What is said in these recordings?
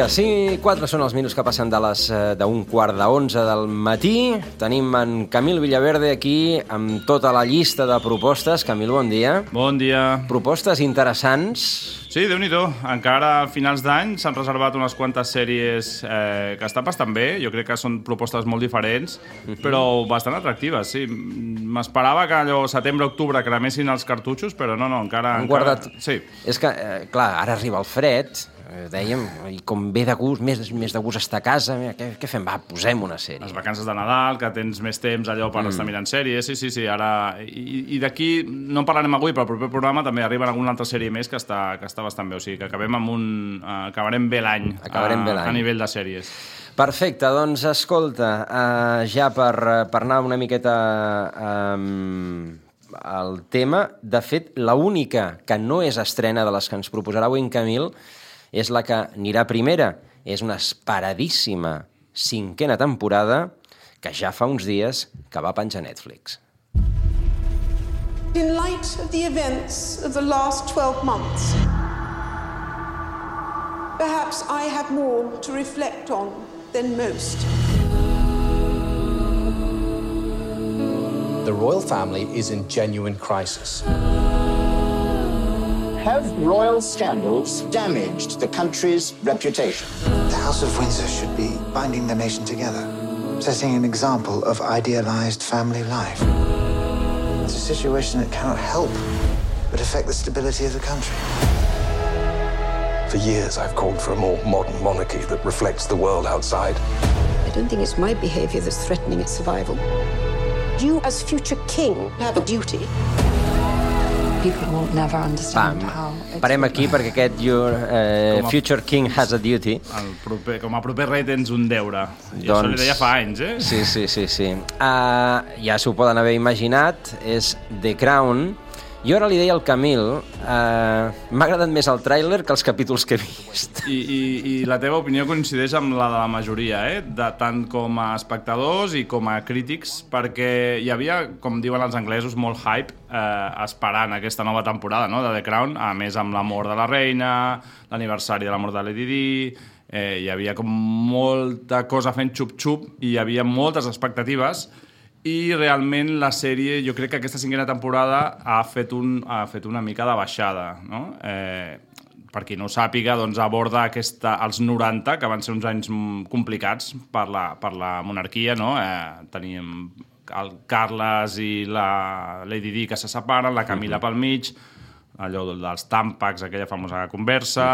Vinga, 5 i 4 són els minuts que passen de les eh, d'un quart de 11 del matí. Tenim en Camil Villaverde aquí amb tota la llista de propostes. Camil, bon dia. Bon dia. Propostes interessants. Sí, déu nhi Encara a finals d'any s'han reservat unes quantes sèries eh, que estan bastant bé. Jo crec que són propostes molt diferents, però bastant atractives, sí. M'esperava que allò setembre-octubre cremessin els cartutxos, però no, no, encara... Encara... guardat... Sí. És que, eh, clar, ara arriba el fred, dèiem, i com ve de gust, més, més de gust estar a casa, mira, què, què fem? Va, posem una sèrie. Les vacances de Nadal, que tens més temps allò per mm. estar mirant sèries, sí, sí, sí, ara... I, i d'aquí, no en parlarem avui, però al proper programa també arriba alguna altra sèrie més que està, que està bastant bé, o sigui que acabem amb un... Uh, acabarem bé l'any Acabarem bé a, l'any. a nivell de sèries. Perfecte, doncs escolta, uh, ja per, per anar una miqueta um, al tema, de fet, la única que no és estrena de les que ens proposarà avui en Camil és la que anirà primera. És una esperadíssima cinquena temporada que ja fa uns dies que va penjar Netflix. In light of the events of the last 12 months, perhaps I have more to reflect on than most. The royal family is in genuine crisis. Have royal scandals damaged the country's reputation? The House of Windsor should be binding the nation together, setting an example of idealized family life. It's a situation that cannot help but affect the stability of the country. For years, I've called for a more modern monarchy that reflects the world outside. I don't think it's my behavior that's threatening its survival. You, as future king, have a duty. Pam. how... Parem aquí perquè aquest Your eh, Future King Has a Duty El proper, com a proper rei tens un deure. I això Doncs- li deia fa anys, eh? Sí, sí, sí, sí. Uh, ja s'ho poden haver imaginat, és The Crown. Jo ara li deia al Camil, uh, m'ha agradat més el tràiler que els capítols que he vist. I, i, I la teva opinió coincideix amb la de la majoria, eh? de, tant com a espectadors i com a crítics, perquè hi havia, com diuen els anglesos, molt hype eh, esperant aquesta nova temporada no? de The Crown, a més amb la mort de la reina, l'aniversari de la mort de Lady Di, eh, hi havia com molta cosa fent xup-xup i hi havia moltes expectatives i realment la sèrie, jo crec que aquesta cinquena temporada ha fet, un, ha fet una mica de baixada, no? Eh, per qui no ho sàpiga, doncs aborda aquesta, els 90, que van ser uns anys complicats per la, per la monarquia, no? Eh, teníem el Carles i la Lady Di que se separen, la Camila pel mig, allò dels tàmpacs, aquella famosa conversa,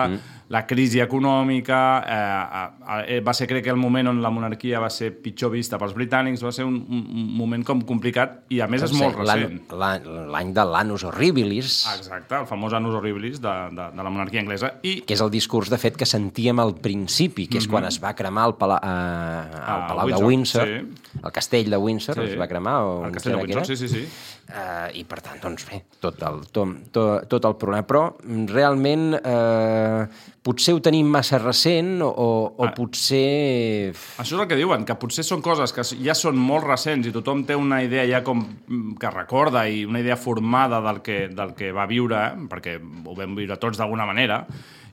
la crisi econòmica, eh, eh, va ser crec que el moment on la monarquia va ser pitjor vista pels britànics, va ser un, un, moment com complicat i a més és molt recent. L'any de l'Anus Horribilis, Exacte, el famós Anus Horribilis de, de, de la monarquia anglesa. I que és el discurs, de fet, que sentíem al principi, que és quan es va cremar el, pala, eh, el Ah, Palau de Windsor, Windsor, el castell de Windsor, Sí. es va cremar? O el castell de Windsor, sí, sí, sí. Uh, I per tant, doncs bé, tot el, tot, tot, tot el problema. Però mm, realment eh, potser ho tenim massa recent o, o, o Ah. potser... Això és el que diuen, que potser són coses que ja són molt recents i tothom té una idea ja com mm, que recorda i una idea formada del que, del que va viure, eh? perquè ho vam viure tots d'alguna manera,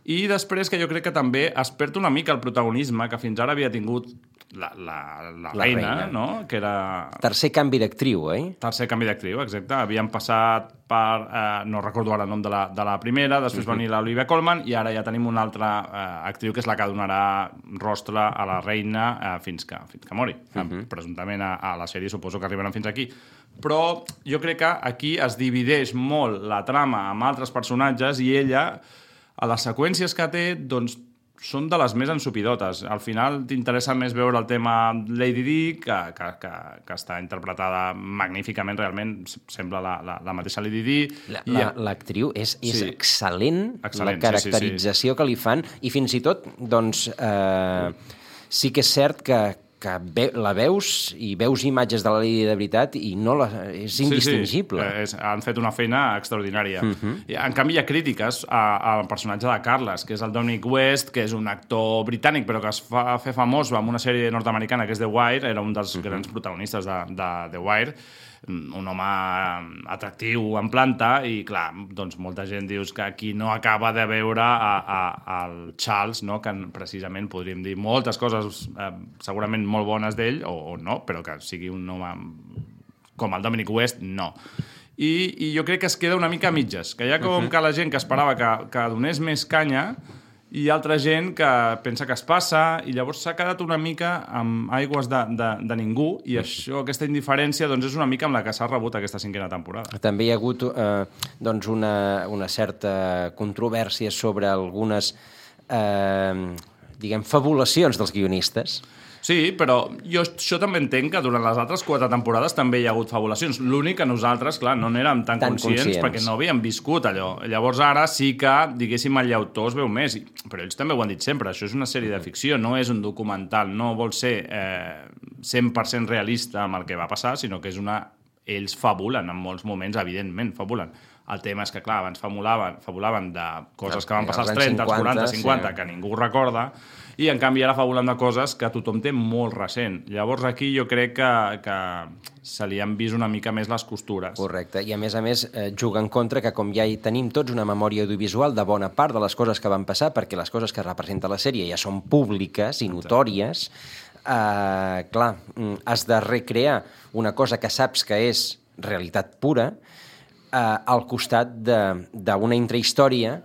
i després que jo crec que també es perd una mica el protagonisme que fins ara havia tingut la, la, la, La reina, reina. no? que era Tercer canvi d'actriu, eh? tercer canvi d'actriu, exacte. Havien passat per, eh, no recordo ara el nom de la, de la primera, després va venir l'Olivia Colman i ara ja tenim una altra eh, actriu que és la que donarà rostre a la reina eh, fins, que, fins que mori. Uh -huh. Presumptament a, a la sèrie suposo que arribaran fins aquí. Però jo crec que aquí es divideix molt la trama amb altres personatges i ella, a les seqüències que té, doncs són de les més ensupidotes. Al final t'interessa més veure el tema Lady Di, que, que, que, que està interpretada magníficament, realment sembla la, la, la mateixa Lady Di. L'actriu la, la, és, és Sí. excel·lent, Excel·lent, la sí, caracterització sí, sí. que li fan, i fins i tot, doncs, eh, sí que és cert que, que ve, la veus i veus imatges de la Lady de veritat i no la, és indistingible. Sí, sí. Eh, és, han fet una feina extraordinària. Mhm. I, En canvi, hi ha crítiques a, al personatge de Carles, que és el Dominic West, que és un actor britànic, però que es fa fer famós amb una sèrie nord-americana que és The Wire, era un dels grans protagonistes de, de The Wire, un home atractiu en planta i, clar, doncs molta gent dius que aquí no acaba de veure a, a, al Charles, no? que precisament podríem dir moltes coses eh, segurament molt bones d'ell, o, o no, però que sigui un home com el Dominic West, no. I, I jo crec que es queda una mica a mitges, que ha com que la gent que esperava que, que donés més canya i hi ha altra gent que pensa que es passa i llavors s'ha quedat una mica amb aigües de, de, de ningú i això, aquesta indiferència doncs és una mica amb la que s'ha rebut aquesta cinquena temporada. També hi ha hagut eh, doncs una, una certa controvèrsia sobre algunes eh, diguem, fabulacions dels guionistes. Sí, però jo això també entenc que durant les altres quatre temporades també hi ha hagut fabulacions. L'únic que nosaltres, clar, no n'érem tan, Tan conscients, conscients. perquè no havíem viscut allò. Llavors ara sí que, diguéssim, el llautó es veu més. Però ells també ho han dit sempre, això és una sèrie de ficció, no és un documental, no vol ser eh, 100% realista amb el que va passar, sinó que és una... Ells fabulen en molts moments, evidentment, fabulen. El tema és que, clar, abans fabulaven, fabulaven de coses que van passar als Als anys 30, als 40, 50, 50, sí. que ningú recorda, i en canvi ara fabulen de coses que tothom té molt recent. Llavors aquí jo crec que, que se li han vist una mica més les costures. Correcte, i a més a més eh, juga en contra que com ja hi tenim tots una memòria audiovisual de bona part de les coses que van passar, perquè les coses que representa la sèrie ja són públiques i notòries, eh, clar, mm, has de recrear una cosa que saps que és realitat pura eh, al costat de- d'una intrahistòria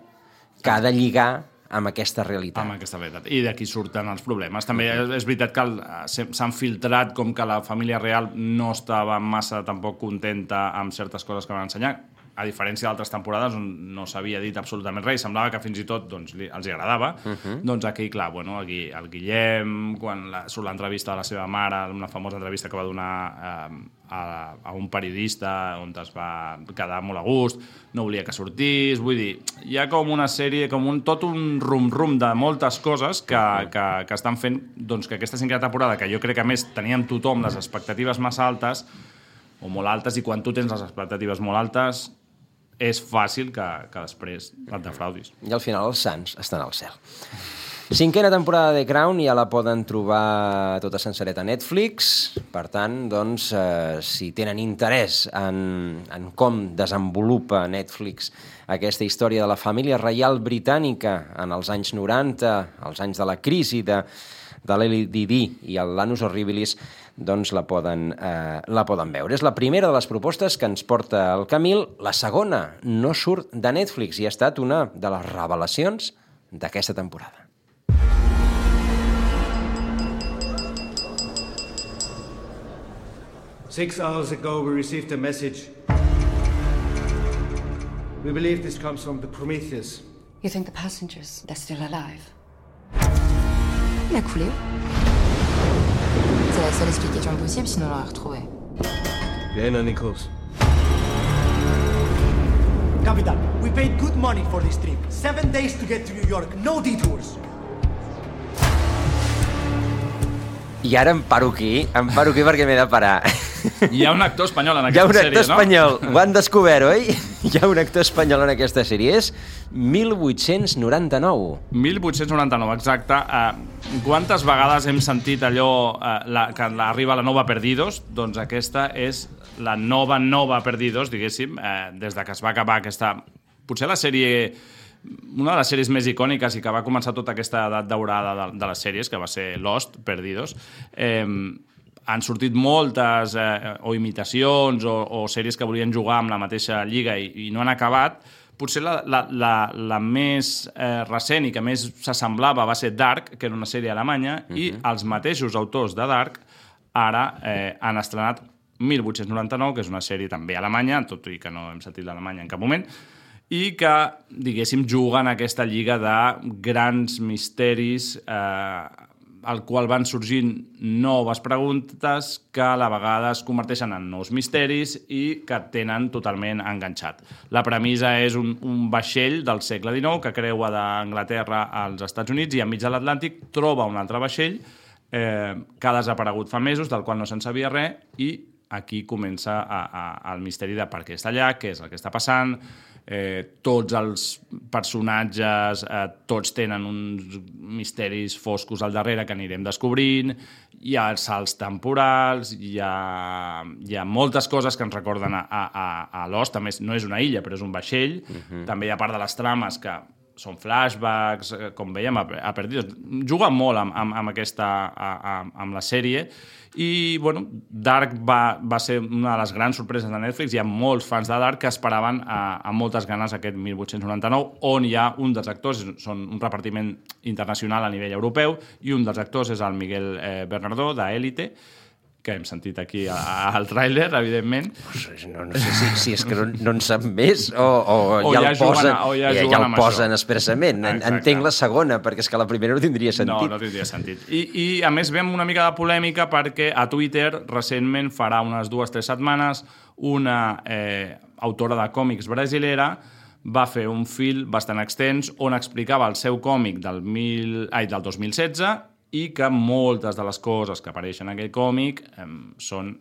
que ha de lligar amb aquesta realitat. Amb aquesta realitat. I d'aquí surten els problemes. També és, és veritat que s'he- s'han filtrat com que la família real no estava massa tampoc contenta amb certes coses que van ensenyar, a diferència d'altres temporades on no s'havia dit absolutament res semblava que fins i tot doncs, li, els hi agradava, uh -huh. doncs aquí, clar, bueno, aquí, el Guillem, quan la, surt l'entrevista de la seva mare, una famosa entrevista que va donar eh, a, a un periodista on es va quedar molt a gust, no volia que sortís, vull dir, hi ha com una sèrie, com un, tot un rum-rum de moltes coses que, que, que estan fent doncs, que aquesta cinquena temporada, que jo crec que a més teníem tothom les expectatives massa altes, o molt altes, i quan tu tens les expectatives molt altes, és fàcil que, que després et defraudis. I al final els sants estan al cel. Cinquena temporada de Crown ja la poden trobar tota sencereta a Netflix. Per tant, doncs, eh, si tenen interès en, en com desenvolupa Netflix aquesta història de la família reial britànica en els anys 90, els anys de la crisi de, de l'LDD i el Lanus Horribilis, doncs la poden, eh, la poden veure. És la primera de les propostes que ens porta el Camil. La segona no surt de Netflix i ha estat una de les revelacions d'aquesta temporada. Six hours ago, we received a message. We believe this comes from the Prometheus. You think the passengers, they're still alive? Il a coulé. C'est la seule explication possible, sinon on l'aurait retrouvé. Vienna, Nichols. Capitan, we paid good money for this trip. Seven days to get to New York, no detours. I ara em paro aquí, em paro aquí perquè m'he de parar. Hi ha un actor espanyol en Hi ha aquesta un actor sèrie, espanyol, ho han descobert, oi? Hi ha un actor espanyol en aquesta sèrie, és 1899. 1899, exacte. Uh, quantes vegades hem sentit allò uh, la, que arriba la nova Perdidos? Doncs aquesta és la nova, nova Perdidos, diguéssim, uh, des de que es va acabar aquesta... Potser la sèrie una de les sèries més icòniques i que va començar tota aquesta edat daurada de, de les sèries, que va ser Lost, Perdidos, eh, han sortit moltes eh, o imitacions o, o sèries que volien jugar amb la mateixa lliga i, i no han acabat. Potser la, la, la, la més eh, recent i que més s'assemblava va ser Dark, que era una sèrie alemanya, uh -huh. i els mateixos autors de Dark ara eh, han estrenat 1899, que és una sèrie també alemanya, tot i que no hem sentit l'alemanya en cap moment, i que, diguéssim, juga en aquesta lliga de grans misteris eh, al qual van sorgint noves preguntes que a la vegada es converteixen en nous misteris i que tenen totalment enganxat. La premissa és un, un vaixell del segle XIX que creua d'Anglaterra als Estats Units i enmig de l'Atlàntic troba un altre vaixell eh, que ha desaparegut fa mesos, del qual no se'n sabia res, i aquí comença a, a, el misteri de per què està allà, què és el que està passant, eh, tots els personatges, eh, tots tenen uns misteris foscos al darrere que anirem descobrint, hi ha els salts temporals, hi ha, hi ha moltes coses que ens recorden a, a, a, Lost, també no és una illa, però és un vaixell, uh -huh. també hi ha part de les trames que són flashbacks, eh, com veiem a, a Perdidos. Juga molt amb, amb, amb, aquesta, a, a, amb la sèrie i, bueno, Dark va, va ser una de les grans sorpreses de Netflix. Hi ha molts fans de Dark que esperaven a, a moltes ganes aquest 1899, on hi ha un dels actors, són un repartiment internacional a nivell europeu, i un dels actors és el Miguel eh, Bernardó, d'Elite, que hem sentit aquí al tràiler, evidentment. No, no sé si, si és que no, no en sap més o, o, O ja, ja el posen, juguen- o ja ja, juguen ja el posen això. expressament. En, Exacte. entenc la segona, perquè és que la primera no tindria sentit. No, no tindria sentit. I, I, a més, ve amb una mica de polèmica perquè a Twitter, recentment, farà unes dues o tres setmanes, una eh, autora de còmics brasilera va fer un fil bastant extens on explicava el seu còmic del, mil, ai, del 2016 i que moltes de les coses que apareixen en aquell còmic eh, són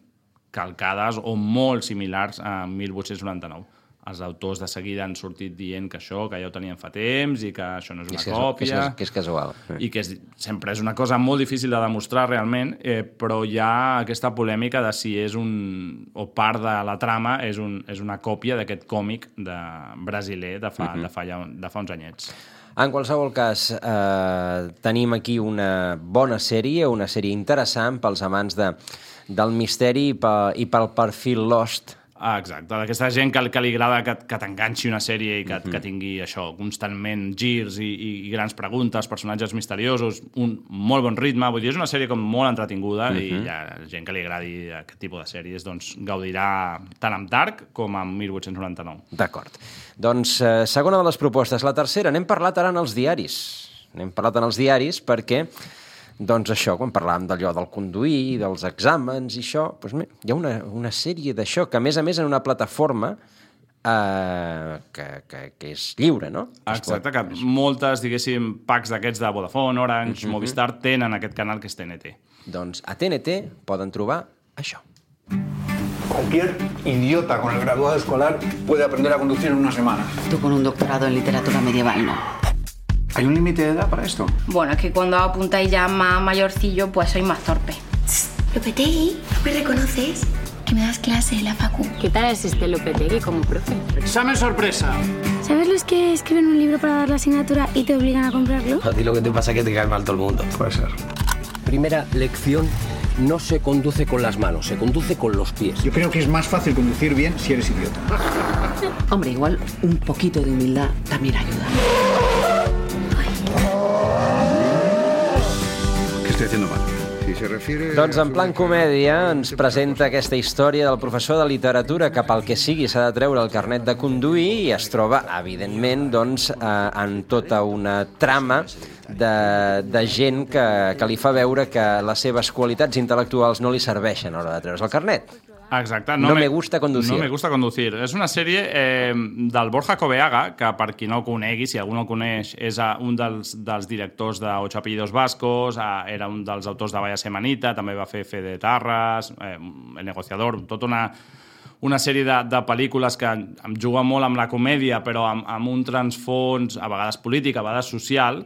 calcades o molt similars a 1899. Els autors de seguida han sortit dient que això, que ja ho tenien fa temps i que això no és una és, que, còpia és, que és casual. i que és, sempre és una cosa molt difícil de demostrar realment, eh, però hi ha aquesta polèmica de si és un... o part de la trama és, un, és una còpia d'aquest còmic de brasiler de fa, Mhm. de fa, ja, de fa uns anyets. En qualsevol cas, eh, tenim aquí una bona sèrie, una sèrie interessant pels amants de, del misteri i, pe, i pel perfil Lost. Ah, exacte, d'aquesta gent que, que li agrada que, que t'enganxi una sèrie i que, que tingui això, constantment girs i, i, i grans preguntes, personatges misteriosos, un molt bon ritme, vull dir, és una sèrie com molt entretinguda i Mhm. hi ha gent que li agradi aquest tipus de sèries, doncs gaudirà tant amb Dark com amb 1899. D'acord. Doncs eh, segona de les propostes. La tercera, n'hem parlat ara en els diaris. N'hem parlat en els diaris perquè, doncs això, quan parlàvem d'allò del conduir, dels exàmens i això, doncs, mira, hi ha una, una sèrie d'això que, a més a més, en una plataforma eh, que, que, que és lliure, no? Exacte, que moltes, diguéssim, packs d'aquests de Vodafone, Orange, Mhm. Movistar, tenen aquest canal que és TNT. Doncs a TNT poden trobar això. Cualquier idiota con el graduado escolar puede aprender a conducir en una semana. Tú con un doctorado en literatura medieval, ¿no? ¿Hay un límite de edad para esto? Bueno, es que cuando apuntáis ya más mayorcillo, pues sois más torpe. Lopetegui, ¿no me reconoces? Que me das clase en la facu. ¿Qué tal asiste Lopetegui como profe? Examen sorpresa. ¿Sabes los que escriben un libro para dar la asignatura y te obligan a comprarlo? A ti lo que te pasa es que te cae mal todo el mundo. Puede ser. Primera lección, no se conduce con las manos, se conduce con los pies. Yo creo que es más fácil conducir bien si eres idiota. Hombre, igual un poquito de humildad también ayuda. ¿Qué estoy haciendo mal? Si se refiere... Doncs en plan comèdia ens presenta aquesta història del professor de literatura que pel que sigui s'ha de treure el carnet de conduir i es troba, evidentment, doncs, eh, en tota una trama de, de gent que, que li fa veure que les seves qualitats intel·lectuals no li serveixen a l'hora de treure's el carnet. Exacte. No me gusta conducir. No me gusta conducir. És una sèrie eh, del Borja Coveaga, que per qui no el conegui, si algú no el coneix, és eh, un dels, dels directors de Ocho apellidos vascos, eh, era un dels autors de Vaya Semanita, també va fer Fe de Tarras, eh, El negociador, tota una, una sèrie de, de pel·lícules que em juga molt amb la comèdia, però amb, amb un transfons, a vegades polític, a vegades social,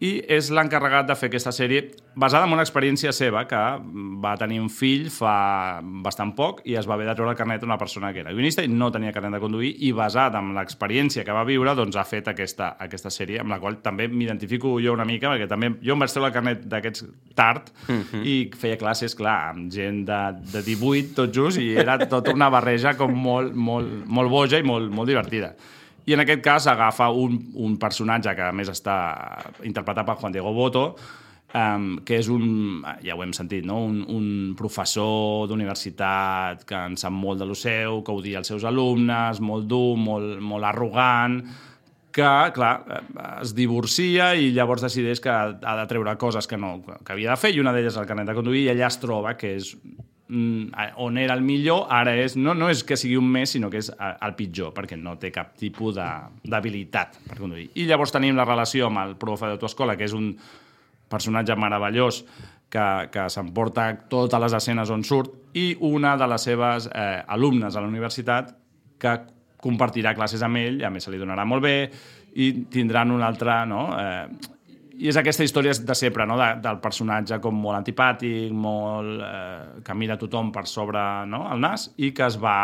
i és l'encarregat de fer aquesta sèrie basada en una experiència seva que va tenir un fill fa bastant poc i es va haver de treure el carnet una persona que era guionista i no tenia carnet de conduir i basat en l'experiència que va viure doncs ha fet aquesta, aquesta sèrie amb la qual també m'identifico jo una mica perquè també jo em vaig treure el carnet d'aquests tard Mhm. i feia classes, clar, amb gent de, de 18 tot just i era tota una barreja com molt, molt, molt boja i molt, molt divertida. I en aquest cas agafa un, un personatge que a més està interpretat per Juan Diego Boto, um, que és un, ja ho hem sentit, no? un, un professor d'universitat que en sap molt de lo seu, que odia els seus alumnes, molt dur, molt, molt arrogant, que, clar, eh, es divorcia i llavors decideix que ha de treure coses que, no, que havia de fer, i una d'elles el carnet de conduir, i allà es troba que és on era el millor, ara és, no, no és que sigui un més, sinó que és el pitjor, perquè no té cap tipus d'habilitat per conduir. I llavors tenim la relació amb el profe de tu escola, que és un personatge meravellós que, que s'emporta totes les escenes on surt, i una de les seves eh, alumnes a la universitat que compartirà classes amb ell, a més se li donarà molt bé, i tindran un altre... No? Eh, i és aquesta història de sempre, no? de, del personatge com molt antipàtic, molt, eh, que mira tothom per sobre no? el nas i que es va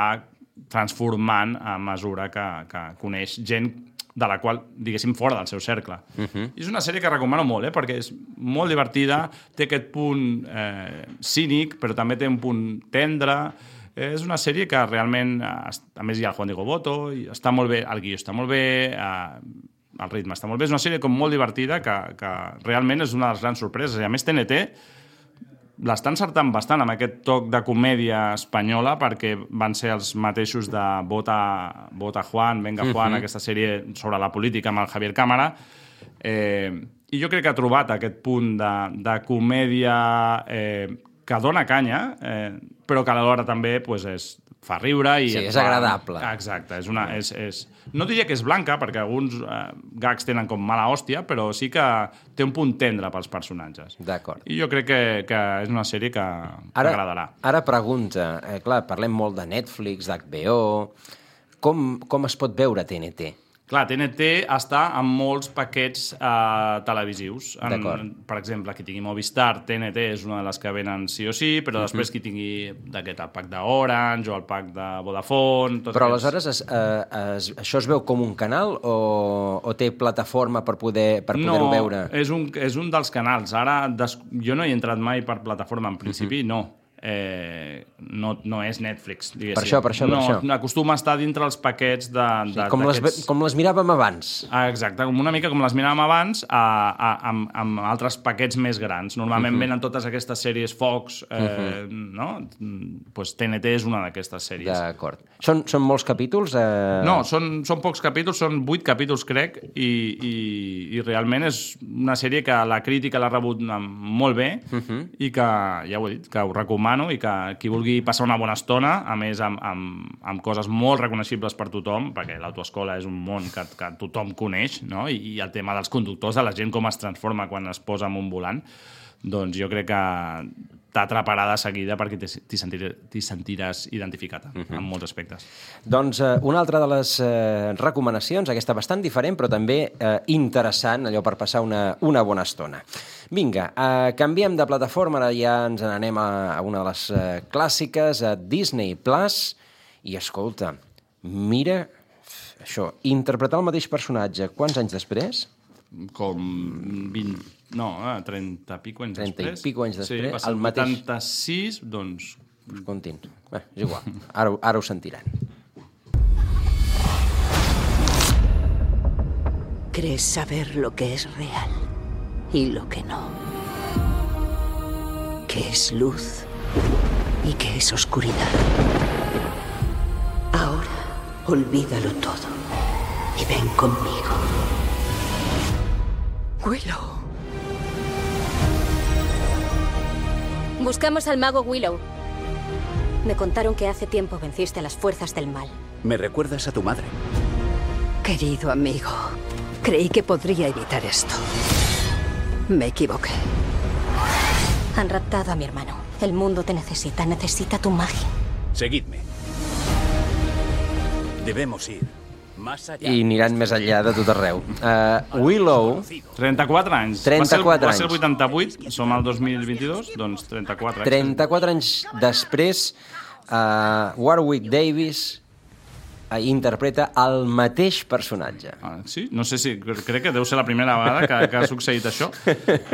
transformant a mesura que, que coneix gent de la qual, diguéssim, fora del seu cercle. Uh -huh. I és una sèrie que recomano molt, eh? perquè és molt divertida, té aquest punt eh, cínic, però també té un punt tendre. Eh, és una sèrie que realment, eh, a més hi ha el Juan Diego Boto, i està molt bé, el guió està molt bé, eh, el ritme està molt bé, és una sèrie com molt divertida que, que realment és una de les grans sorpreses. I a més TNT l'està encertant bastant amb aquest toc de comèdia espanyola perquè van ser els mateixos de Vota, Vota Juan, Venga Juan, Mhm. aquesta sèrie sobre la política amb el Javier Cámara. Eh, I jo crec que ha trobat aquest punt de, de comèdia eh, que dona canya, eh, però que alhora també pues, és, fa riure i Sí, és fa- agradable. Exacte, és una, és, és... no diria que és blanca, perquè alguns eh, gags tenen com mala hòstia, però sí que té un punt tendre pels personatges. D'acord. I jo crec que, que és una sèrie que, que Ara, agradarà. ara pregunta, eh, clar, parlem molt de Netflix, d'HBO... Com, com es pot veure TNT? Clar, TNT està en molts paquets eh, televisius. En. Per exemple, qui tingui Movistar, TNT és una de les que venen sí o sí, però Mhm. després qui tingui d'aquest el pack d'Orange o el pack de Vodafone... Tots Però aquests... aleshores es, eh, es, això es veu com un canal o, o té plataforma per poder per poder-ho no, veure? és un, és un dels canals. Ara, des... jo no hi he entrat mai per plataforma, en principi, Mhm. no. Eh, no, no és Netflix, diguéssim. Per això, per això, per no, això. No, acostuma a estar dintre els paquets de... de com, les, com les miràvem abans. Ah, Exacte, com una mica com les miràvem abans, a, a, amb, amb altres paquets més grans. Normalment Mhm. venen totes aquestes sèries Fox, eh, Mhm. no? Mm, Pues TNT és una d'aquestes sèries. D'acord. Són, són molts capítols? Eh... No, són, són pocs capítols, són vuit capítols, crec, i, i, i realment és una sèrie que la crítica l'ha rebut molt bé Uh -huh. i que, ja ho he dit, que ho recomano i que qui vulgui passar una bona estona, a més amb, amb, amb coses molt reconeixibles per tothom, perquè l'autoescola és un món que, que tothom coneix, no? I, i el tema dels conductors, de la gent com es transforma quan es posa en un volant, doncs jo crec que t'atraparà de seguida perquè t'hi sentir, sentiràs identificat uh -huh. en molts aspectes. Doncs eh, una altra de les eh, recomanacions, aquesta bastant diferent, però també eh, interessant, allò per passar una, una bona estona. Vinga, eh, canviem de plataforma, ara ja ens n'anem a, a una de les eh, clàssiques, a Disney Plus, i escolta, mira això, interpretar el mateix personatge quants anys després? com 20, no, eh, 30 pico anys 30 després. i pico anys Sí, després, va ser el mateix- 86, doncs... Escoltin, bé, és igual, ara, ara ho sentiran. Crees saber lo que es real y lo que no. Que es luz y que es oscuridad. Ahora, olvídalo todo y ven conmigo. Willow. Buscamos al mago Willow. Me contaron que hace tiempo venciste a las fuerzas del mal. Me recuerdas a tu madre. Querido amigo, creí que podría evitar esto. Me equivoqué. Han raptado a mi hermano. El mundo te necesita, necesita tu magia. Seguidme. Debemos ir más allá. I aniran més enllà de tot arreu. Uh, Willow... 34 anys. 34 va ser, anys. Va ser el 88, som al 2022, doncs 34 anys. 34 anys després, uh, Warwick Davis interpreta el mateix personatge. Ah, sí? No sé si... Crec que deu ser la primera vegada que, que ha succeït això.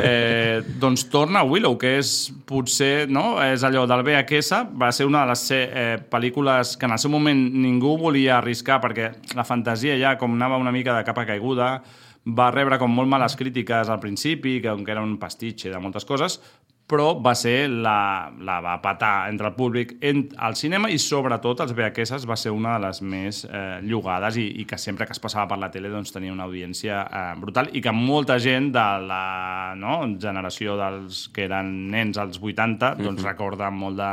Eh, doncs torna Willow, que és potser, no? És allò del VHS, va ser una de les eh, pel·lícules que en el seu moment ningú volia arriscar perquè la fantasia ja com anava una mica de capa caiguda, va rebre com molt males crítiques al principi, que, que era un pastitxe de moltes coses, però va ser la, la va patar entre el públic en, al cinema i sobretot els VHS va ser una de les més eh, llogades i, i que sempre que es passava per la tele doncs, tenia una audiència eh, brutal i que molta gent de la no, generació dels que eren nens als 80 doncs, Mhm. recorda amb molt, de,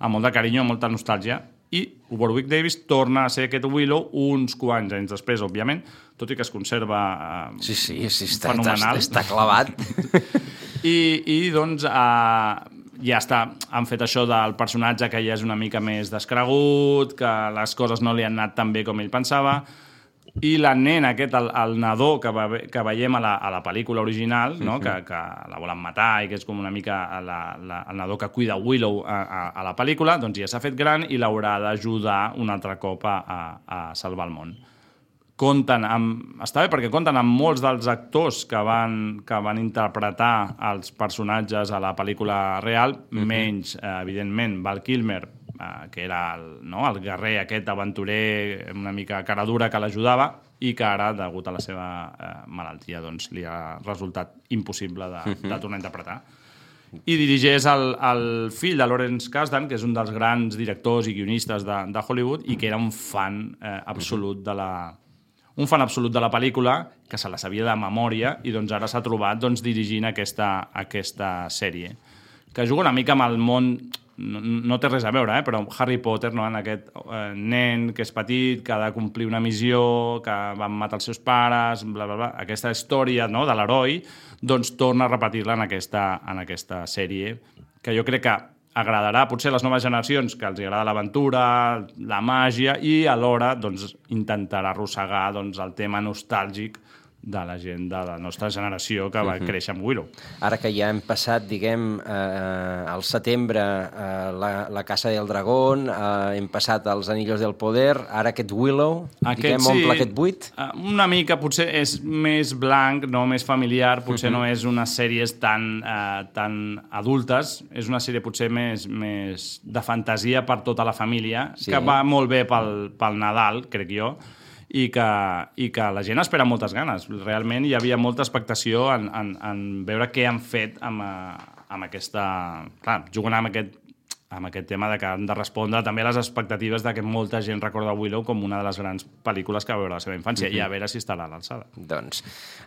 amb molt de carinyo, amb molta nostàlgia i Warwick Davis torna a ser aquest Willow uns quants anys després, òbviament, tot i que es conserva eh, Sí, sí, sí està, fenomenal. està, està clavat. I, i doncs, eh, ja està, han fet això del personatge que ja és una mica més descregut, que les coses no li han anat tan bé com ell pensava, i la nena aquest, el, el nadó que, va, que veiem a la, a la pel·lícula original, no? Mhm. que, que la volen matar i que és com una mica la, la, el nadó que cuida Willow a, a, a la pel·lícula, doncs ja s'ha fet gran i l'haurà d'ajudar un altre cop a, a, a salvar el món compten amb... Està bé perquè compten amb molts dels actors que van, que van interpretar els personatges a la pel·lícula real, menys, eh, evidentment, Val Kilmer, eh, que era el, no, el guerrer aquest aventurer una mica cara dura que l'ajudava i que ara, degut a la seva eh, malaltia, doncs, li ha resultat impossible de, Mhm. de tornar a interpretar i dirigeix el, el fill de Lawrence Kasdan, que és un dels grans directors i guionistes de, de Hollywood i que era un fan eh, absolut de la un fan absolut de la pel·lícula, que se la sabia de memòria, i doncs ara s'ha trobat doncs, dirigint aquesta, aquesta sèrie, que juga una mica amb el món no, no té res a veure, eh? però Harry Potter, no? en aquest eh, nen que és petit, que ha de complir una missió, que van matar els seus pares, bla, bla, bla. aquesta història no? de l'heroi, doncs torna a repetir-la en, aquesta, en aquesta sèrie, que jo crec que agradarà potser a les noves generacions que els agrada l'aventura, la màgia i alhora doncs, intentarà arrossegar doncs, el tema nostàlgic de la gent de la nostra generació que va Mhm. créixer amb Willow. Ara que ja hem passat, diguem, eh, al setembre eh, la, la Casa del Dragón, eh, hem passat als Anillos del Poder, ara aquest Willow, diguem, omple aquest buit. eh, Una mica, potser és més blanc, no més familiar, potser Mhm. no és unes sèries tan, eh, tan adultes, és una sèrie potser més, més de fantasia per tota la família, Sí. que va molt bé pel, pel Nadal, crec jo, i que, i que la gent espera moltes ganes. Realment hi havia molta expectació en, en, en veure què han fet amb, eh, amb aquesta... Clar, jugant amb aquest amb aquest tema de que han de respondre també a les expectatives de que molta gent recorda Willow com una de les grans pel·lícules que va veure la seva infància Mhm. i a veure si estarà a l'alçada. Doncs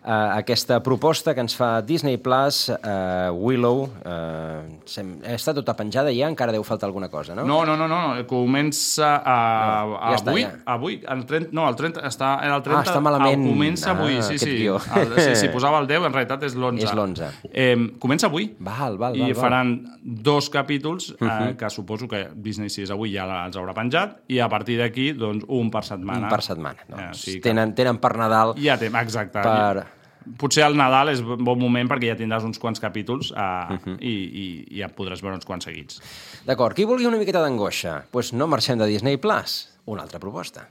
eh, aquesta proposta que ens fa Disney Plus, eh, Willow, eh, sem- està tota penjada ja, encara deu faltar alguna cosa, no? No, no, no, no. comença a, No, a, ja està, avui, ja. avui, el 30, no, el 30, està, el 30, Ah, està malament. El comença avui, Ah, sí, sí. El, sí, sí, posava el 10, en realitat és l'11. És l'11. Eh, comença avui. Val, val, I val, val. faran dos capítols, eh, Mhm. Que suposo que Disney, si és avui, ja els haurà penjat, i a partir d'aquí, doncs, un per setmana. Un per setmana. Eh, Doncs, o sigui que- tenen, tenen per Nadal... Ja té, exacte. Per... Potser al Nadal és bon moment perquè ja tindràs uns quants capítols uh, Mhm. i, i, i ja podràs veure uns quants seguits. D'acord, qui vulgui una miqueta d'angoixa? Doncs pues no marxem de Disney Plus. Una altra proposta.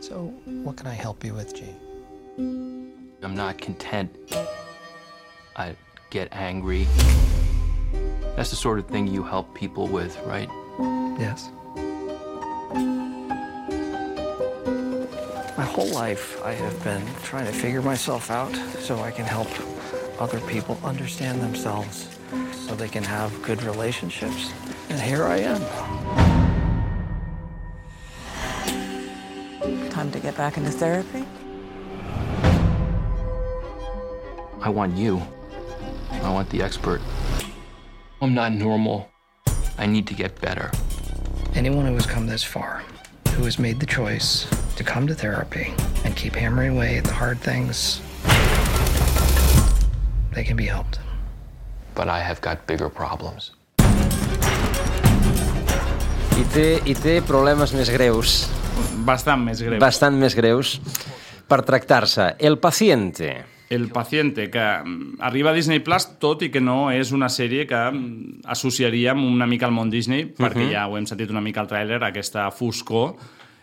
So, what can I help you with, Gene? I'm not content. I get angry. That's the sort of thing you help people with, right? Yes. My whole life, I have been trying to figure myself out so I can help other people understand themselves so they can have good relationships. And here I am. Time to get back into therapy? I want you. I want the expert. I'm not normal. I need to get better. Anyone who has come this far, who has made the choice to come to therapy and keep hammering away at the hard things, they can be helped. But I have got bigger problems. I té, I té problemes més greus. Bastant més greus. Bastant més greus per tractar-se. El paciente. El paciente, que mm, arriba a Disney Plus, tot i que no és una sèrie que mm, associaríem una mica al món Disney, perquè Mhm. ja ho hem sentit una mica al tràiler, aquesta foscor.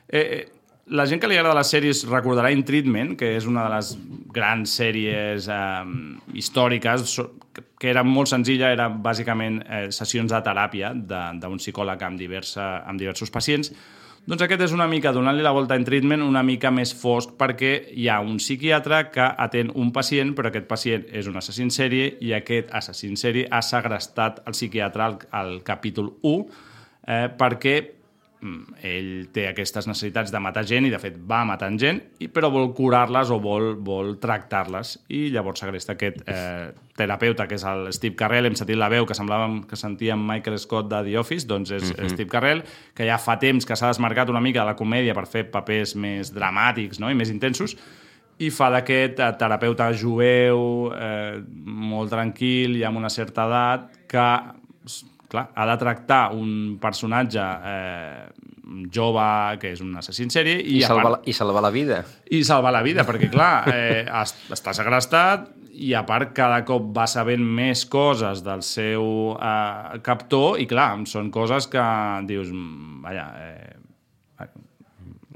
Eh, eh, la gent que li agrada les sèries recordarà In Treatment, que és una de les grans sèries eh, històriques, que- era molt senzilla, era bàsicament eh, sessions de teràpia d'un psicòleg amb, diversa, amb diversos pacients. Doncs aquest és una mica, donant-li la volta en treatment, una mica més fosc, perquè hi ha un psiquiatre que atén un pacient, però aquest pacient és un assassí en sèrie i aquest assassí en sèrie ha segrestat el psiquiatre al, al capítol 1 eh, perquè ell té aquestes necessitats de matar gent i de fet va matant gent, i, però vol curar-les o vol, vol tractar-les i llavors segresta aquest eh, terapeuta que és el Steve Carell, hem sentit la veu que semblàvem que sentíem Michael Scott de The Office, doncs és mm -hmm. Steve Carell, que ja fa temps que s'ha desmarcat una mica de la comèdia per fer papers més dramàtics no? i més intensos, i fa d'aquest eh, terapeuta jueu eh, molt tranquil i amb una certa edat que clar, ha de tractar un personatge eh, jove que és un assassí en sèrie i, I, salvar, part, la, I salvar la vida. i salvar la vida, perquè clar, eh, es- està segrestat i a part cada cop va sabent més coses del seu eh, captor i clar, són coses que dius, mm, vaja, eh,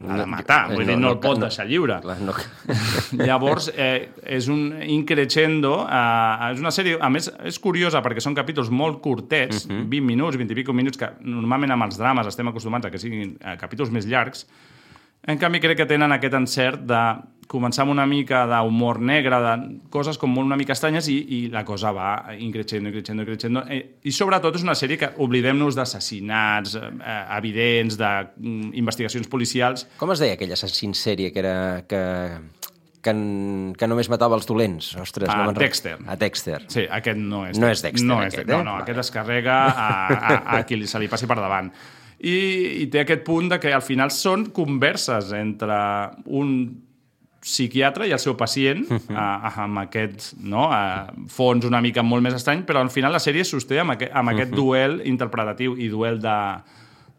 ha de matar, vull dir, no el pot deixar lliure. Clar, no, Llavors, eh, és un increixendo, eh, és una sèrie, a més, és curiosa perquè són capítols molt curtets, 20 minuts, 20 i pico minuts, que normalment amb els drames estem acostumats a que siguin eh, capítols més llargs, en canvi, crec que tenen aquest encert de començar amb una mica d'humor negre, de coses com una mica estranyes, i, i la cosa va increixendo, increixendo, increixendo. Eh, I sobretot és una sèrie que oblidem-nos d'assassinats eh, evidents, d'investigacions policials. Com es deia aquell assassí en sèrie que era... Que, que, que només matava els dolents? Ostres, A no rec- Dexter. A Dexter. Sí, aquest no és No és Dexter, No, és aquest, Dexter. eh? no, no, aquest es carrega a, a, a qui se li passi per davant. I, I té aquest punt de que al final són converses entre un psiquiatre i el seu pacient Mhm. a, amb aquest no, a fons una mica molt més estrany, però al final la sèrie es sosté amb, aquest, amb aquest Mhm. duel interpretatiu i duel de,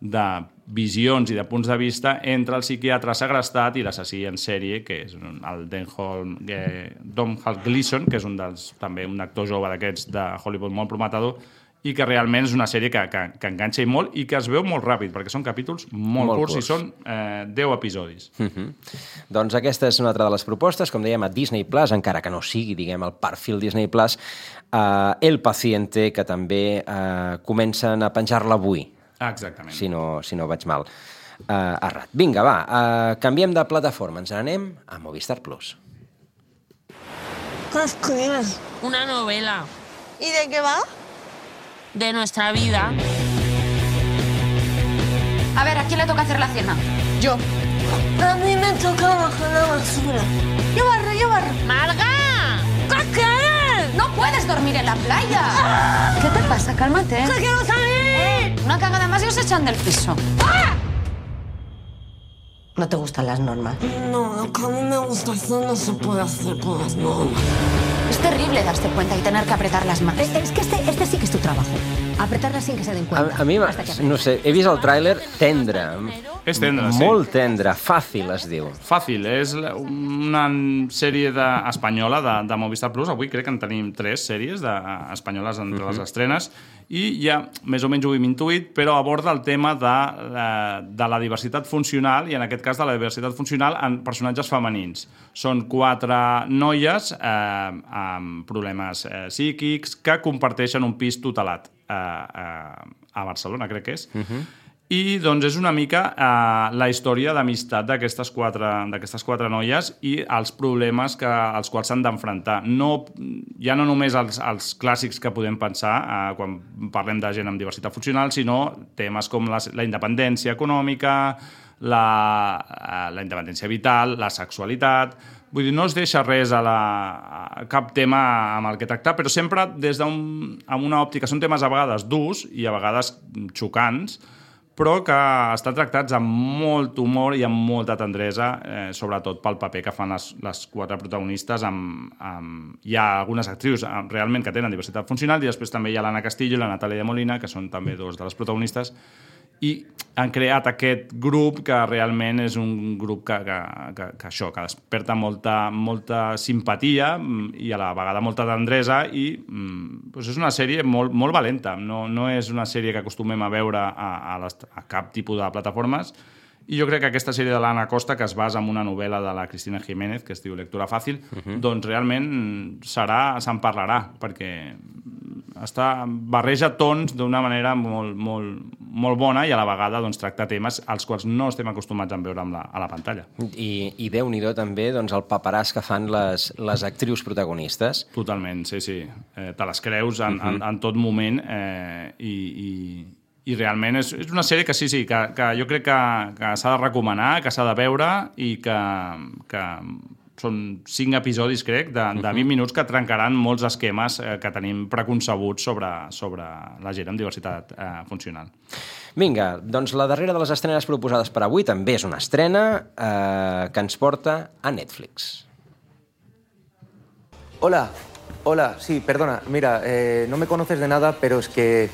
de visions i de punts de vista entre el psiquiatre segrestat i l'assassí en sèrie, que és el Denholm, eh, Domhnall Gleeson, que és un dels, també un actor jove d'aquests de Hollywood molt prometedor, i que realment és una sèrie que, que, que enganxa i molt i que es veu molt ràpid, perquè són capítols molt, Molt curts, curts. i són eh, 10 episodis. Uh -huh. Doncs aquesta és una altra de les propostes, com dèiem, a Disney Plus, encara que no sigui, diguem, el perfil Disney Plus, uh, El Paciente, que també uh, comencen a penjar-la avui, Exactament. si no, si no vaig mal. Uh, errat. Vinga, va, uh, canviem de plataforma, ens n'anem a Movistar Plus. ¿Qué escribes? Una novela ¿Y de qué va? De nuestra vida. A ver, ¿a quién le toca hacer la cena? Yo. A mí me toca bajar la basura. Yo barro, yo barro. ¡Marga! ¿Qué? ¡No puedes dormir en la playa! ¿Qué te pasa? Cálmate. ¡Que quiero salir! Una cagada más y os echan del piso. ¿No te gustan las normas? No, lo que a mí me gusta hacer no se puede hacer con las normas. Es terrible darse cuenta y tener que apretarlas más. Es, es que este, este sí que es tu trabajo. Apretarla sin que se den cuenta. A, a mi, no sé, he vist el tràiler tendre. És tendre, sí. Molt tendre, fàcil es diu. Fàcil, és una sèrie de, espanyola de, de Movistar Plus. Avui crec que en tenim tres sèries de, espanyoles entre les estrenes i ja més o menys ho hem intuït, però aborda el tema de, la, de la diversitat funcional i en aquest cas de la diversitat funcional en personatges femenins. Són quatre noies eh, amb problemes eh, psíquics que comparteixen un pis tutelat eh, eh, a Barcelona, crec que és. Uh -huh. I doncs és una mica eh, la història d'amistat d'aquestes quatre, quatre noies i els problemes que, als quals s'han d'enfrontar. No, ja no només els, els clàssics que podem pensar eh, quan parlem de gent amb diversitat funcional, sinó temes com la, la independència econòmica, la, eh, la independència vital, la sexualitat... Vull dir, no es deixa res a, la, a cap tema amb el que tractar, però sempre des d'un amb una òptica. Són temes a vegades durs i a vegades xocants, però que estan tractats amb molt humor i amb molta tendresa, eh, sobretot pel paper que fan les, les quatre protagonistes. Amb, amb... Hi ha algunes actrius eh, realment que tenen diversitat funcional i després també hi ha l'Anna Castillo i la Natàlia de Molina, que són també dos de les protagonistes, i han creat aquest grup que realment és un grup que, que, que, que això, que desperta molta, molta simpatia mm, i a la vegada molta tendresa i mm, doncs és una sèrie molt, molt valenta. No, no és una sèrie que acostumem a veure a, a, les, a cap tipus de plataformes i jo crec que aquesta sèrie de l'Anna Costa, que es basa en una novel·la de la Cristina Jiménez, que es diu Lectura fàcil, uh -huh. doncs realment serà, se'n parlarà, perquè està, barreja tons d'una manera molt, molt, molt bona i a la vegada doncs, tracta temes als quals no estem acostumats a veure amb la, a la pantalla. I, i déu-n'hi-do també doncs, el paperàs que fan les, les actrius protagonistes. Totalment, sí, sí. Eh, te les creus en, uh -huh. en, en tot moment eh, i, i, i realment és, és una sèrie que sí, sí, que, que jo crec que, que s'ha de recomanar, que s'ha de veure i que, que són cinc episodis, crec, de, de 20 minuts que trencaran molts esquemes eh, que tenim preconcebuts sobre, sobre la gent amb diversitat eh, funcional. Vinga, doncs la darrera de les estrenes proposades per avui també és una estrena eh, que ens porta a Netflix. Hola, hola, sí, perdona, mira, eh, no me conoces de nada, pero es que,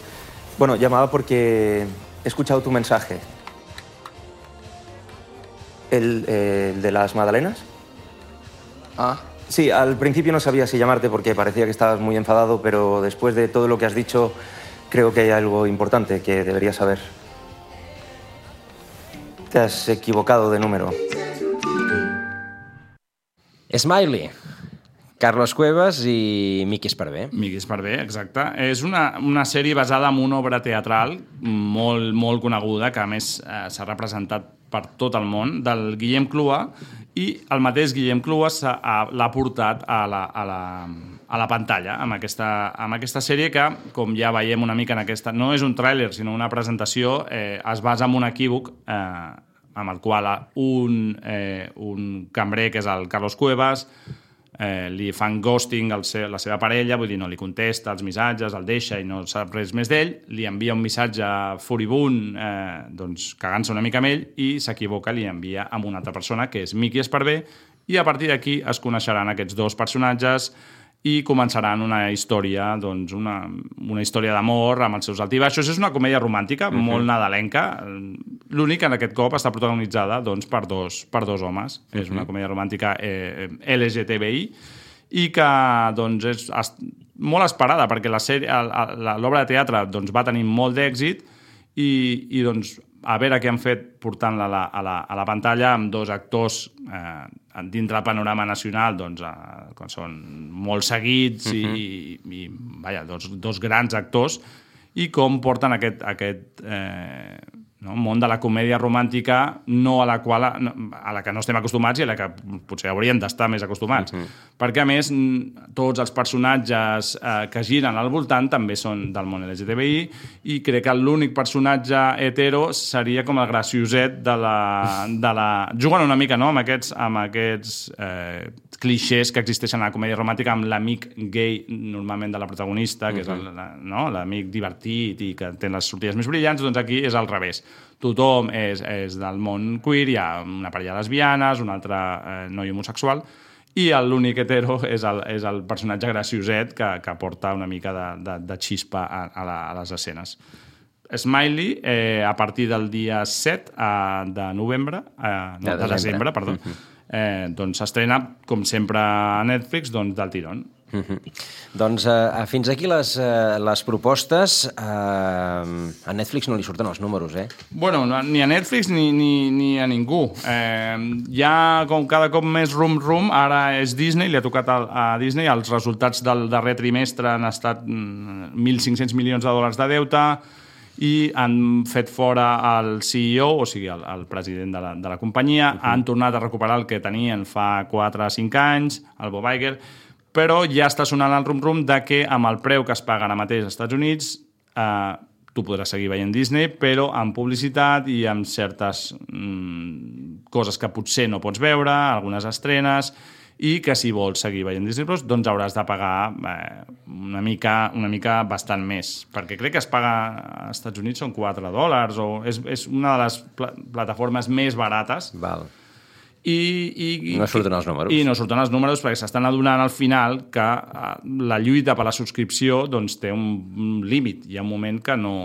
bueno, llamaba porque he escuchado tu mensaje. ¿El, eh, el de las magdalenas? Ah, sí, al principio no sabía si llamarte porque parecía que estabas muy enfadado, pero después de todo lo que has dicho, creo que hay algo importante que deberías saber. Te has equivocado de número. Smiley. Carlos Cuevas i Miqui Esparvé. Miqui Esparvé, exacte. És una, una sèrie basada en una obra teatral molt, molt coneguda, que a més eh, s'ha representat per tot el món, del Guillem Clua, i el mateix Guillem Clua l'ha portat a la, a la, a la pantalla amb aquesta, amb aquesta sèrie que, com ja veiem una mica en aquesta... No és un tràiler, sinó una presentació, eh, es basa en un equívoc eh, amb el qual un, eh, un cambrer, que és el Carlos Cuevas, eh, li fan ghosting al la seva parella, vull dir, no li contesta els missatges, el deixa i no sap res més d'ell, li envia un missatge furibund, eh, doncs cagant-se una mica amb ell, i s'equivoca, li envia amb una altra persona, que és Miqui Esparvé, i a partir d'aquí es coneixeran aquests dos personatges i començaran una història, doncs, una, una història d'amor amb els seus altibaixos. És una comèdia romàntica, uh -huh. molt nadalenca. L'únic que en aquest cop està protagonitzada doncs, per, dos, per dos homes. Uh -huh. És una comèdia romàntica eh, LGTBI i que doncs, és es, molt esperada perquè l'obra de teatre doncs, va tenir molt d'èxit i, i doncs, a veure què han fet portant-la a, la, a, la, a la pantalla amb dos actors eh, dintre del panorama nacional doncs, eh, que són molt seguits uh -huh. i, i vaja, dos, dos grans actors i com porten aquest, aquest eh, no? món de la comèdia romàntica no a la qual a la que no estem acostumats i a la que potser hauríem d'estar més acostumats. Uh -huh. Perquè, a més, tots els personatges eh, que giren al voltant també són del món LGTBI i crec que l'únic personatge hetero seria com el gracioset de la... De la... Juguen una mica no? amb aquests, amb aquests eh, clixés que existeixen a la comèdia romàntica amb l'amic gay normalment de la protagonista, que uh -huh. és no? l'amic divertit i que té les sortides més brillants, doncs aquí és al revés tothom és, és del món queer, hi ha una parella lesbianes, un altre eh, noi homosexual, i l'únic hetero és el, és el personatge gracioset que, que porta una mica de, de, de xispa a, a, la, a les escenes. Smiley, eh, a partir del dia 7 eh, de novembre, eh, no, de, de desembre, perdó, eh, doncs s'estrena, com sempre a Netflix, doncs del tirón. Uh -huh. Doncs uh, fins aquí les, uh, les propostes. Uh, a Netflix no li surten els números, eh? Bueno, no, ni a Netflix ni, ni, ni a ningú. Eh, ja com cada cop més rum-rum, ara és Disney, li ha tocat a, a Disney, els resultats del darrer trimestre han estat 1.500 milions de dòlars de deute, i han fet fora el CEO, o sigui, el, el president de la, de la companyia, uh -huh. han tornat a recuperar el que tenien fa 4 o 5 anys, el Bob Iger, però ja està sonant el rum-rum de que amb el preu que es paga ara mateix als Estats Units eh, tu podràs seguir veient Disney, però amb publicitat i amb certes mm, coses que potser no pots veure, algunes estrenes, i que si vols seguir veient Disney Plus, doncs hauràs de pagar eh, una, mica, una mica bastant més, perquè crec que es paga als Estats Units són 4 dòlars, o és, és una de les pl plataformes més barates. Val i, i, no surten els números. I no surten els números perquè s'estan adonant al final que eh, la lluita per la subscripció doncs, té un, un límit. Hi ha un moment que no,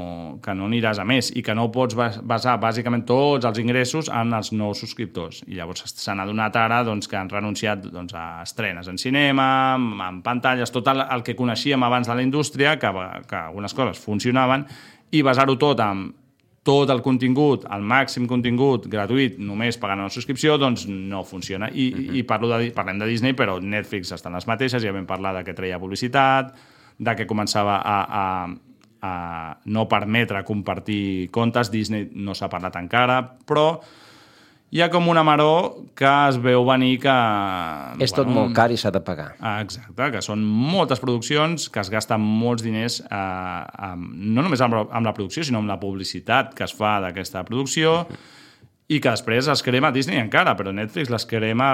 que no aniràs a més i que no pots basar bàsicament tots els ingressos en els nous subscriptors. I llavors s'han adonat ara doncs, que han renunciat doncs, a estrenes en cinema, en pantalles, tot el, el que coneixíem abans de la indústria, que, que algunes coses funcionaven, i basar-ho tot en tot el contingut, el màxim contingut gratuït, només pagant una subscripció, doncs no funciona. I, uh -huh. i parlo de, parlem de Disney, però Netflix estan les mateixes, ja vam parlar de que treia publicitat, de que començava a, a, a no permetre compartir comptes. Disney no s'ha parlat encara, però hi ha com una maró que es veu venir que... És tot molt car i s'ha de pagar. Ah, Exacte, que són moltes produccions, que es gasten molts diners, eh, amb, no només amb, la- amb la producció, sinó amb la publicitat que es fa d'aquesta producció, i que després es crema Disney encara, però Netflix les crema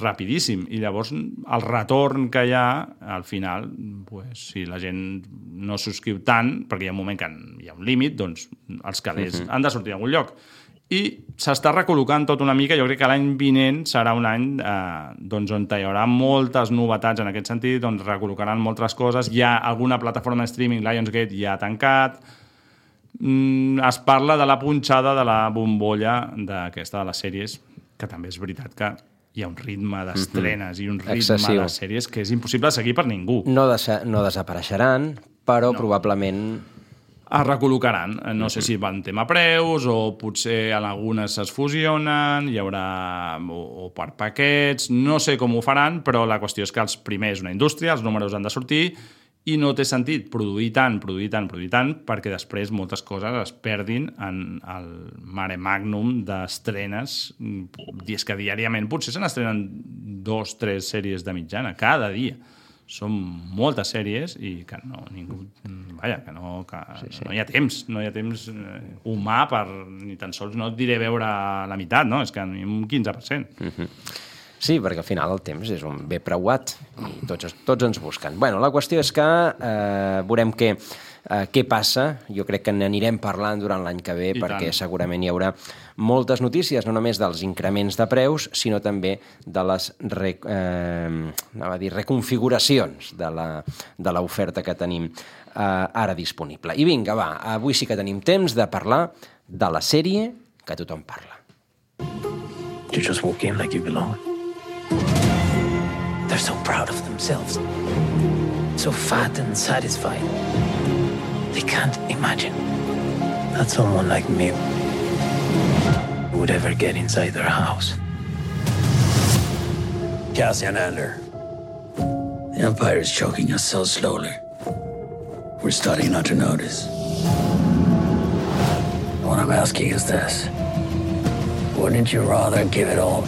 rapidíssim. I llavors el retorn que hi ha, al final, pues, si la gent no subscriu tant, perquè hi ha un moment que hi ha un límit, doncs els calés Mhm. han de sortir a algun lloc. I s'està recol·locant tot una mica. Jo crec que l'any vinent serà un any eh, doncs, on hi haurà moltes novetats en aquest sentit, on recol·locaran moltes coses. Hi ha alguna plataforma de streaming, Lionsgate, ja ha tancat. Mm, es parla de la punxada de la bombolla d'aquesta de les sèries, que també és veritat que hi ha un ritme d'estrenes i un ritme Excessiu. de sèries que és impossible seguir per ningú. No, desa no desapareixeran, però no. probablement es recol·locaran. No sé si van tema preus o potser en algunes es fusionen, hi haurà o, o per paquets, no sé com ho faran, però la qüestió és que els primers una indústria, els números han de sortir i no té sentit produir tant, produir tant, produir tant, perquè després moltes coses es perdin en el mare magnum d'estrenes. I és que diàriament potser se n'estrenen dos, tres sèries de mitjana, cada dia són moltes sèries i que no, ningú, vaja, que no, que sí, sí. no hi ha temps, no hi ha temps eh, humà per, ni tan sols no et diré veure la meitat, no? És que un 15%. Mm -hmm. Sí, perquè al final el temps és un bé preuat i tots, tots ens busquen. Bueno, la qüestió és que eh, veurem què, eh, què passa. Jo crec que n'anirem parlant durant l'any que ve I perquè tant. segurament hi haurà moltes notícies, no només dels increments de preus, sinó també de les re, eh, anava a dir, reconfiguracions de la- de l'oferta que tenim ara disponible. I vinga, va, avui sí que tenim temps de parlar de la sèrie que tothom parla. You just walk in like you belong. They're so proud of themselves. So fat and satisfied. They can't imagine that someone like me would ever get inside their house. Cassian Ander. The Empire is choking us so slowly. We're starting not to notice. What I'm asking is this. Wouldn't you rather give it all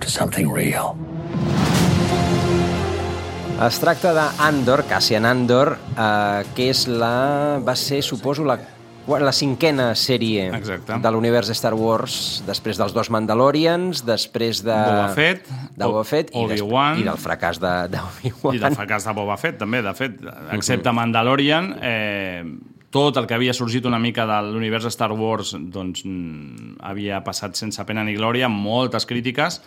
to something real? Es tracta d'Andor, Cassian Andor, eh, que és la... va ser, suposo, la, la cinquena sèrie Exacte. de l'univers Star Wars, després dels dos Mandalorians, després de... Boba Fett, de Boba Fett i, des- i del fracàs de, de Obi-Wan. I del fracàs de Boba Fett, també. De fet, excepte Mandalorian, eh, tot el que havia sorgit una mica de l'univers Star Wars doncs, mm, havia passat sense pena ni glòria, moltes crítiques,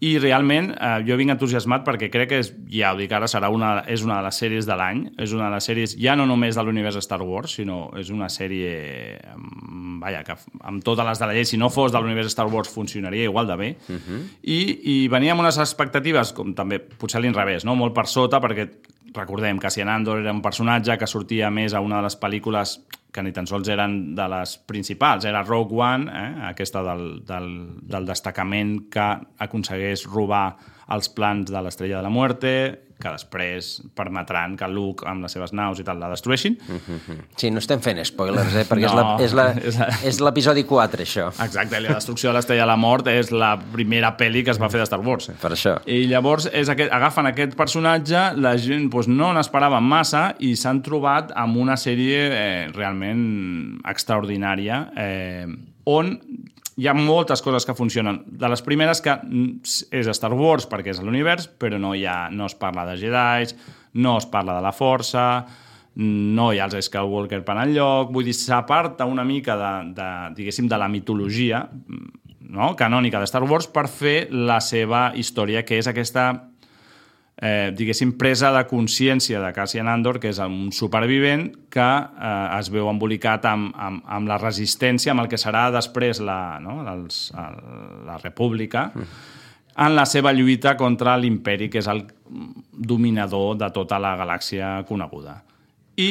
i realment eh, jo vinc entusiasmat perquè crec que és, ja ho dic ara, serà una, és una de les sèries de l'any, és una de les sèries ja no només de l'univers Star Wars, sinó és una sèrie mm, vaja, que amb totes les de la llei, si no fos de l'univers Star Wars funcionaria igual de bé, Uh -huh. i, i venia amb unes expectatives, com també potser a l'inrevés, no? molt per sota, perquè recordem que Cassian Andor era un personatge que sortia més a una de les pel·lícules que ni tan sols eren de les principals, era Rogue One, eh? aquesta del, del, del destacament que aconsegueix robar els plans de l'Estrella de la Muerte, que després permetran que Luke amb les seves naus i tal la destrueixin. Sí, no estem fent spoilers, eh? perquè No, és l'episodi 4, això. Exacte, la destrucció de l'Estrella de la Mort és la primera pel·li que es va fer de Star Wars. Per això. I llavors és aquest, agafen aquest personatge, la gent doncs, no n'esperava massa i s'han trobat amb una sèrie eh, realment extraordinària eh, on hi ha moltes coses que funcionen. De les primeres que mm, és Star Wars perquè és l'univers, però no, hi ha, no es parla de Jedi, no es parla de la força, no hi ha els Skywalker per enlloc, vull dir, s'aparta una mica de, de, diguéssim, de la mitologia no? canònica de Star Wars per fer la seva història, que és aquesta eh, diguéssim, presa de consciència de Cassian Andor, que és un supervivent que eh, es veu embolicat amb, amb, amb la resistència, amb el que serà després la, no? Els, el, la república, en la seva lluita contra l'imperi, que és el dominador de tota la galàxia coneguda. I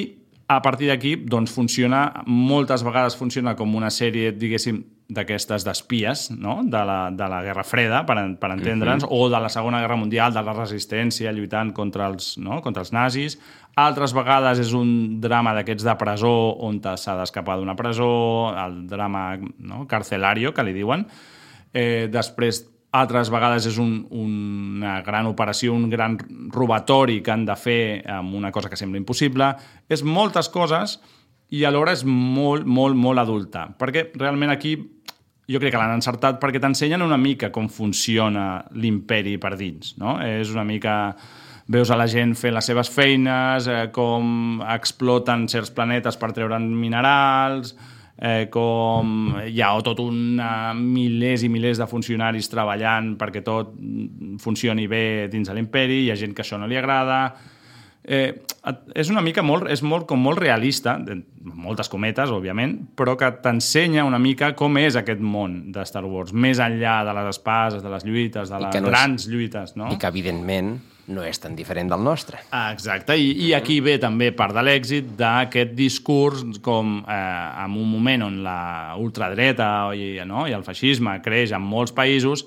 a partir d'aquí doncs, funciona, moltes vegades funciona com una sèrie, diguéssim, d'aquestes d'espies, no? de, la, de la Guerra Freda, per, per entendre'ns, Mhm. o de la Segona Guerra Mundial, de la resistència lluitant contra els, no? contra els nazis. Altres vegades és un drama d'aquests de presó on s'ha d'escapar d'una presó, el drama no? carcelario, que li diuen. Eh, després, altres vegades és un, una gran operació, un gran robatori que han de fer amb una cosa que sembla impossible. És moltes coses i alhora és molt, molt, molt adulta. Perquè realment aquí jo crec que l'han encertat perquè t'ensenyen una mica com funciona l'imperi per dins, no? És una mica... Veus a la gent fent les seves feines, eh, com exploten certs planetes per treure'n minerals, eh, com hi ha tot un uh, milers i milers de funcionaris treballant perquè tot funcioni bé dins de l'imperi, hi ha gent que això no li agrada, eh, és una mica molt, és molt, com molt realista, de- moltes cometes, òbviament, però que t'ensenya una mica com és aquest món de Star Wars, més enllà de les espases, de les lluites, de les no és- grans lluites, no? I que, evidentment, no és tan diferent del nostre. Ah, Exacte, I, i aquí ve també part de l'èxit d'aquest discurs com eh, en un moment on la ultradreta i, no, i el feixisme creix en molts països,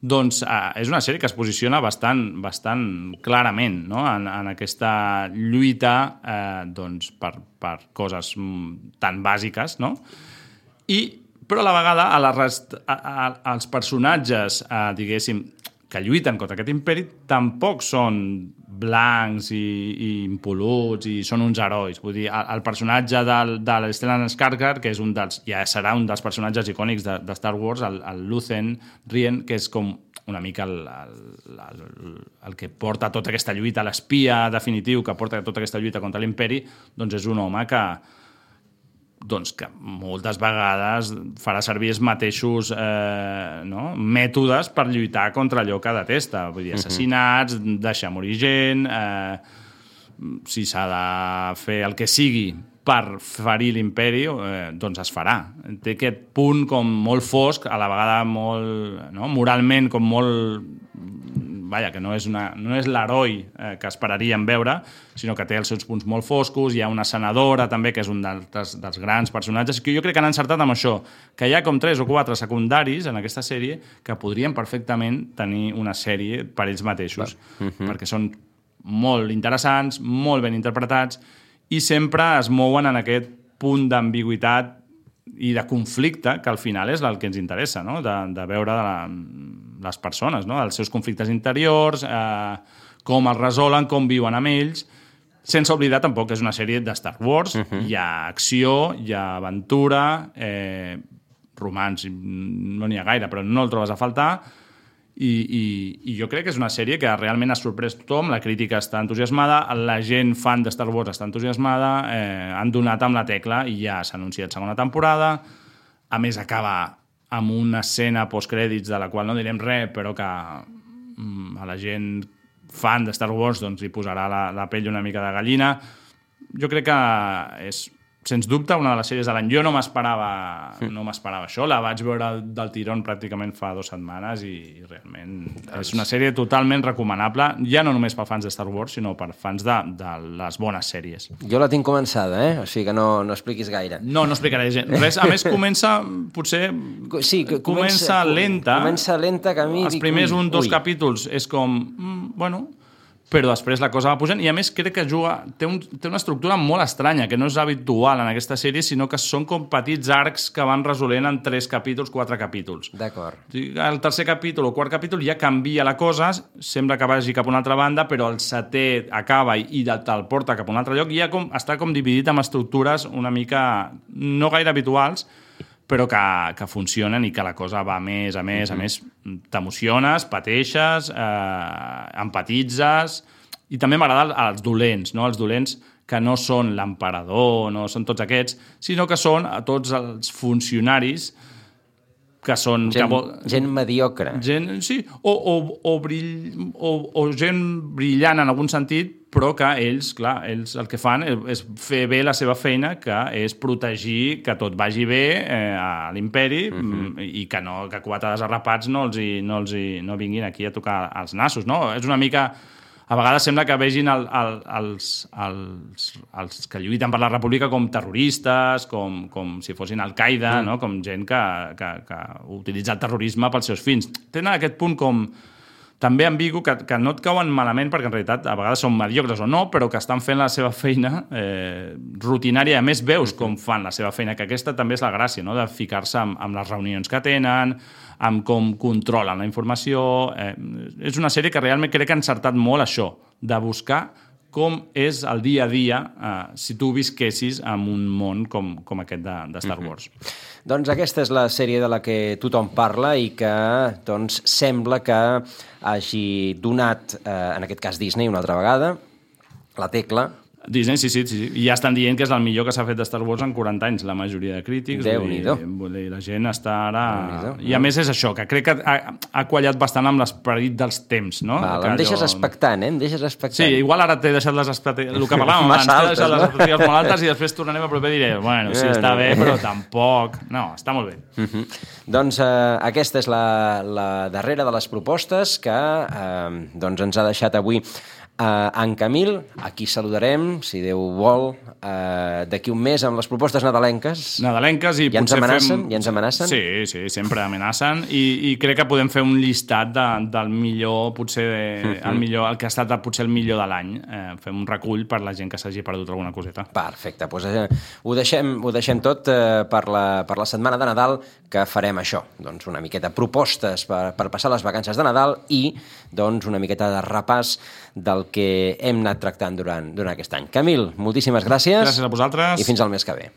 doncs eh, és una sèrie que es posiciona bastant, bastant clarament no? en, en aquesta lluita eh, doncs, per, per coses mm, tan bàsiques, no? I, però a la vegada a la rest, a, a, als personatges, eh, diguéssim, que lluiten contra aquest imperi tampoc són blancs i, i impoluts i són uns herois. Vull dir, el, el personatge del, de l'Stellan Skarsgård, que és un dels, ja serà un dels personatges icònics de, de Star Wars, el, el Lucen Rien, que és com una mica el, el, el, el que porta tota aquesta lluita, l'espia definitiu que porta tota aquesta lluita contra l'imperi, doncs és un home que, doncs que moltes vegades farà servir els mateixos eh, no? mètodes per lluitar contra allò que detesta. Vull dir, Mhm. assassinats, deixar morir gent, eh, si s'ha de fer el que sigui per ferir l'imperi, eh, doncs es farà. Té aquest punt com molt fosc, a la vegada molt, no? moralment com molt vaja, que no és, una, no és l'heroi eh, que esperaríem veure, sinó que té els seus punts molt foscos, hi ha una senadora també, que és un dels, dels grans personatges, que jo crec que han encertat amb això, que hi ha com tres o quatre secundaris en aquesta sèrie que podrien perfectament tenir una sèrie per ells mateixos, Mhm. perquè són molt interessants, molt ben interpretats, i sempre es mouen en aquest punt d'ambigüitat i de conflicte, que al final és el que ens interessa, no? de, de veure de la, les persones, no? els seus conflictes interiors, eh, com els resolen, com viuen amb ells, sense oblidar tampoc que és una sèrie de Star Wars, uh -huh. hi ha acció, hi ha aventura, eh, romans, no n'hi ha gaire, però no el trobes a faltar, i, i, i jo crec que és una sèrie que realment ha sorprès tothom, la crítica està entusiasmada, la gent fan de Star Wars està entusiasmada, eh, han donat amb la tecla i ja s'ha anunciat segona temporada, a més acaba amb una escena postcrèdits de la qual no direm res, però que mm, a la gent fan de Star Wars doncs, li posarà la, la pell una mica de gallina. Jo crec que és, sens dubte, una de les sèries de l'any. Jo no m'esperava no m'esperava això. La vaig veure del tirón pràcticament fa dues setmanes i realment és una sèrie totalment recomanable, ja no només per fans de Star Wars, sinó per fans de, de les bones sèries. Jo la tinc començada, eh? O sigui que no, no expliquis gaire. No, no explicaré. Res, a més, comença, potser... Sí, que comença, lenta. Comença lenta, que a mi... Els primers un, dos ui. capítols és com... Mm, bueno, però després la cosa va pujant i a més crec que juga, té, un, té una estructura molt estranya, que no és habitual en aquesta sèrie, sinó que són com petits arcs que van resolent en tres capítols, quatre capítols. D'acord. El tercer capítol o quart capítol ja canvia la cosa, sembla que vagi cap a una altra banda, però el setè acaba i i te'l porta cap a un altre lloc i ja com, està com dividit amb estructures una mica no gaire habituals, però que, que funcionen i que la cosa va a més, a més, a més, t'emociones, pateixes, eh, empatitzes, i també m'agrada els dolents, no? els dolents que no són l'emperador, no són tots aquests, sinó que són a tots els funcionaris que són... Gent, que vol... gent mediocre. Gent, sí, o, o, o, brill, o, o gent brillant en algun sentit, però que ells, clar, ells el que fan és, és fer bé la seva feina, que és protegir que tot vagi bé eh, a l'imperi uh -huh. i que, no, que quatre desarrapats no, els hi, no, els hi, no vinguin aquí a tocar els nassos, no? És una mica a vegades sembla que vegin el, el, els, els, els que lluiten per la república com terroristes, com, com si fossin Al-Qaeda, mm. no? com gent que, que, que utilitza el terrorisme pels seus fins. Tenen aquest punt com també ambigu, que, que no et cauen malament perquè en realitat a vegades són mediocres o no, però que estan fent la seva feina eh, rutinària. A més, veus com fan la seva feina, que aquesta també és la gràcia, no? de ficar-se amb, amb les reunions que tenen, amb com controlen la informació. Eh, és una sèrie que realment crec que ha encertat molt això, de buscar com és el dia a dia eh, si tu visquessis en un món com, com aquest de, de Star Wars. Mm -hmm. Doncs aquesta és la sèrie de la que tothom parla i que doncs, sembla que hagi donat, eh, en aquest cas Disney una altra vegada, la tecla Disney, sí, sí, sí. I ja estan dient que és el millor que s'ha fet de Star Wars en 40 anys, la majoria de crítics. déu nhi La gent està ara... I a més és això, que crec que ha, ha quallat bastant amb l'esperit dels temps, no? Val, que em deixes expectant, eh? Em deixes expectant. Sí, igual ara t'he deixat les expectatives... El que parlàvem abans, t'he deixat les expectatives molt altes i després tornarem a proper i diré, bueno, sí, està bé, però tampoc... No, està molt bé. Uh -huh. Doncs eh, aquesta és la, la darrera de les propostes que eh, doncs ens ha deixat avui Uh, en Camil, aquí saludarem, si Déu vol, uh, d'aquí un mes amb les propostes nadalenques. Nadalenques i ja ens potser amenacen? fem... Ja ens amenacen? Sí, sí, sempre amenacen i, i crec que podem fer un llistat de, del millor, potser de, uh -huh. el, millor, el que ha estat potser el millor de l'any. Eh, fem un recull per la gent que s'hagi perdut alguna coseta. Perfecte, doncs eh, ho, deixem, ho deixem tot eh, per, la, per la setmana de Nadal que farem això, doncs una miqueta propostes per, per passar les vacances de Nadal i doncs una miqueta de repàs del que hem anat tractant durant, durant aquest any. Camil, moltíssimes gràcies. Gràcies a vosaltres. I fins al mes que ve.